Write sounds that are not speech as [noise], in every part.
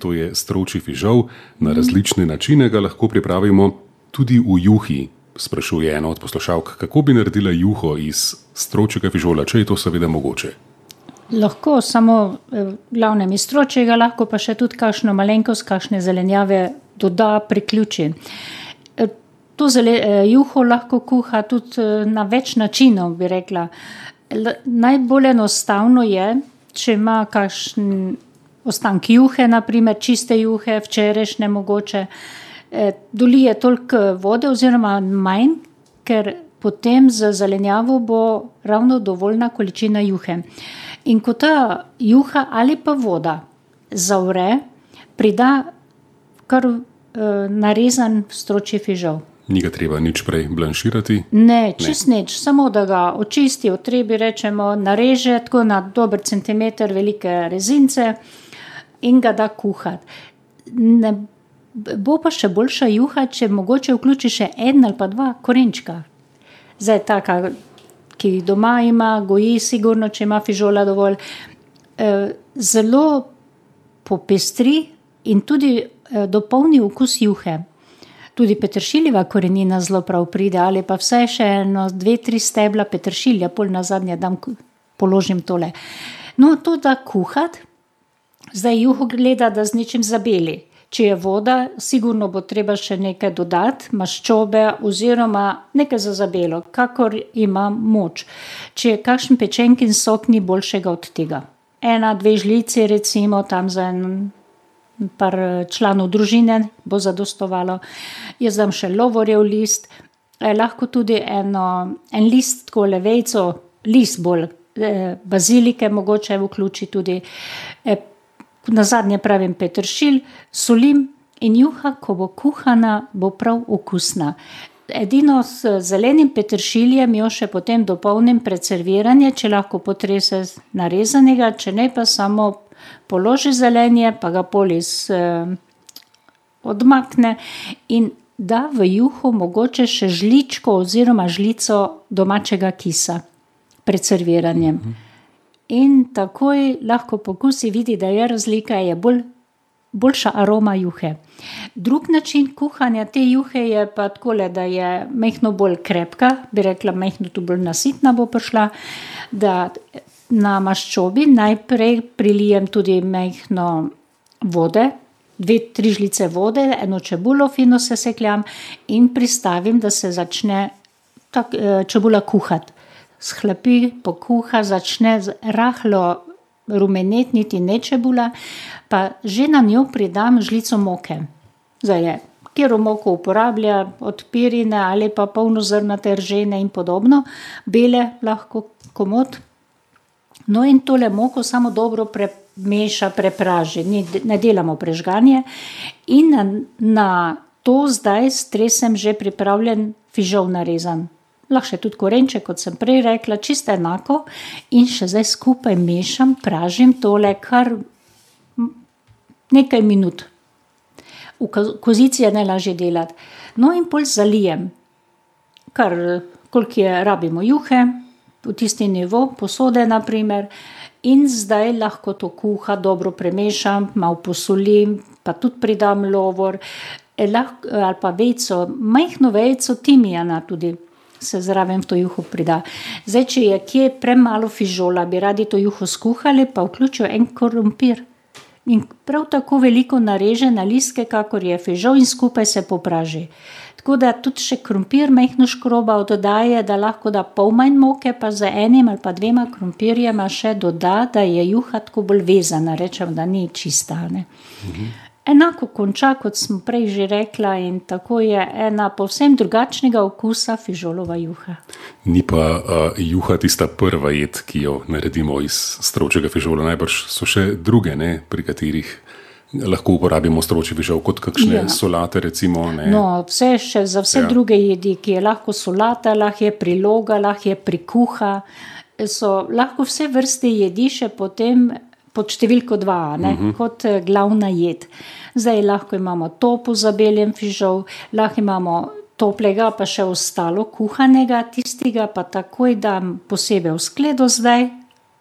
to je stroči fižol. Na različne načine ga lahko pripravimo tudi v juhi. Sprašuje ena od poslušalk, kako bi naredila juho iz stročega fižola, če je to seveda mogoče. Lahko samo eh, glavnem iz stročega, lahko pa še tudi kakšno malenkost, kakšne zelenjave doda, priključi. Eh, To zele, eh, juho lahko kuha tudi na več načinov, bi rekla. Najbolj enostavno je, če ima kakšen ostank juhe, naprimer čiste juhe, včerajšnje mogoče, eh, dolije toliko vode oziroma manj, ker potem z zelenjavo bo ravno dovoljna količina juhe. In ko ta juha ali pa voda zavre, prida kar eh, narezan stročji fižol. Ni ga treba nič prej blanširati. Ne, čist nič, samo da ga očisti, otrebi, rečemo, nareže tako na dober centimeter velike rezince in ga da kuhati. Ne, bo pa še boljša juha, če mogoče vključi še en ali pa dva korenčka. Zdaj, taka, ki jih doma ima, goji, sigurno, če ima fižola dovolj. Eh, zelo popestri in tudi eh, dopolni okus juhe. Tudi peteršiljeva korenina zelo prav pride, ali pa vse še eno, dve, tri stebla peteršilja, pol na zadnje dam, položim tole. No, to da kuhati, zdaj juho gleda, da z ničim zabeli. Če je voda, sigurno bo treba še nekaj dodati, maščobe oziroma nekaj za zabelo, kakor ima moč. Če je kakšen pečenkin sok, ni boljšega od tega. Ena, dve žlici, recimo tam za en par članov družine bo zadostovalo. Jaz dam še lovorjev list, eh, lahko tudi eno, en list, tako levejco, list bolj, eh, bazilike mogoče vključi tudi. Eh, na zadnje pravim peteršilj, solim in juha, ko bo kuhana, bo prav okusna. Edino z zelenim peteršiljem jo še potem dopolnim pred serviranjem, če lahko potrese narezanega, če ne pa samo položi zelenje, pa ga pol iz odmakne in da v juho mogoče še žličko oziroma žlico domačega kisa pred serviranjem. In takoj lahko po okusu vidi, da je razlika, je bolj, boljša aroma juhe. Drug način kuhanja te juhe je pa takole, da je majhno bolj krepka, bi rekla, majhno tu bolj nasitna bo prišla, na maščobi najprej prilijem tudi majhno vode, dve, tri žlice vode, eno čebulo fino sesekljam in pristavim, da se začne čebula kuhati. Shlepi, pokuha, začne rahlo rumenetniti, ne čebula, pa že na njo pridam žlico moke. Zdaj je, katero moko uporablja, od pirine ali pa polnozrnate, ržene in podobno, bele lahko komot. No, in tole moko samo dobro premeša, prepraži, ni, ne delamo prežganje. In na, na to zdaj stresem že pripravljen fižol narezan. Lahko še tudi korenček, kot sem prej rekla, čisto enako. In še zdaj skupaj mešam, pražim tole kar nekaj minut. V kozici je najlažje delati. No, in pol zalijem, kar koliko je rabimo juhe, v tisti nivo, posode, na primer. In zdaj lahko to kuha, dobro premešam, malo posolim, pa tudi pridam lovor, lahko, ali pa vejico, majhno vejico timijana tudi se zraven v to juho prida. Zdaj, če je kje premalo fižola, bi radi to juho skuhali, pa vključijo en krompir. In prav tako veliko nareže na listke, kakor je fižol, in skupaj se popraži. Tako da tudi še krompir majhno škroba dodaja, da lahko da pol manj moke, pa z enim ali pa dvema krompirjema še doda, da je juha tako bolj vezana, rečem, da ni čista. Mhm. Enako konča, kot sem prej že rekla, in tako je ena povsem drugačnega okusa fižolova juha. Ni pa uh, juha tista prva jed, ki jo naredimo iz stročjega fižola. Najbrž so še druge, ne, pri katerih lahko uporabimo stročji fižol, kot kakšne ja. solate. Recimo, no, vse še za vse ja. druge jedi, ki je lahko solata, lahko je priloga, lahko je prikuha. So lahko vse vrste jedi še potem pod številko dva, ne, uh mhm. -huh. kot eh, glavna jed. Zdaj lahko imamo topo za beljem fižol, lahko imamo toplega, pa še ostalo kuhanega, tistega pa takoj dam posebej v skledo zdaj,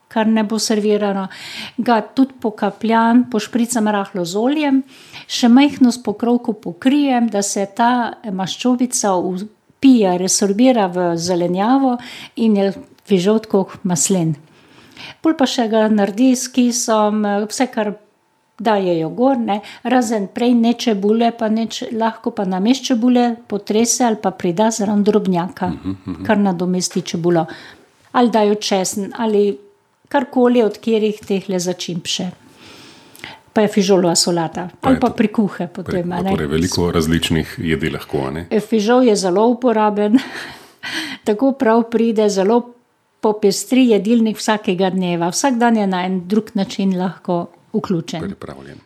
kar ne bo servirano, ga tudi pokapljan, pošpricam rahlo z oljem, še majhno s pokrovko pokrijem, da se ta maščobica upije, resorbira v zelenjavo in je fižol tako maslen. Pol pa še ga naredi s kisom, vse, kar dajejo gor, ne, razen prej ne čebule, pa ne lahko pa namesto čebule potrese ali pa prida zraven drobnjaka, kar nadomesti čebulo. Ali dajo česen ali karkoli od katerih tehle začimb še. Pa je fižolova solata Pa ali je pa to- prikuhe potem. a ne. Torej, veliko različnih jedi lahko. E, Fižol je zelo uporaben, [laughs] tako prav pride, zelo popestri jedilnik vsakega dneva. Vsak dan je na en drug način lahko vključen. Pripravljen.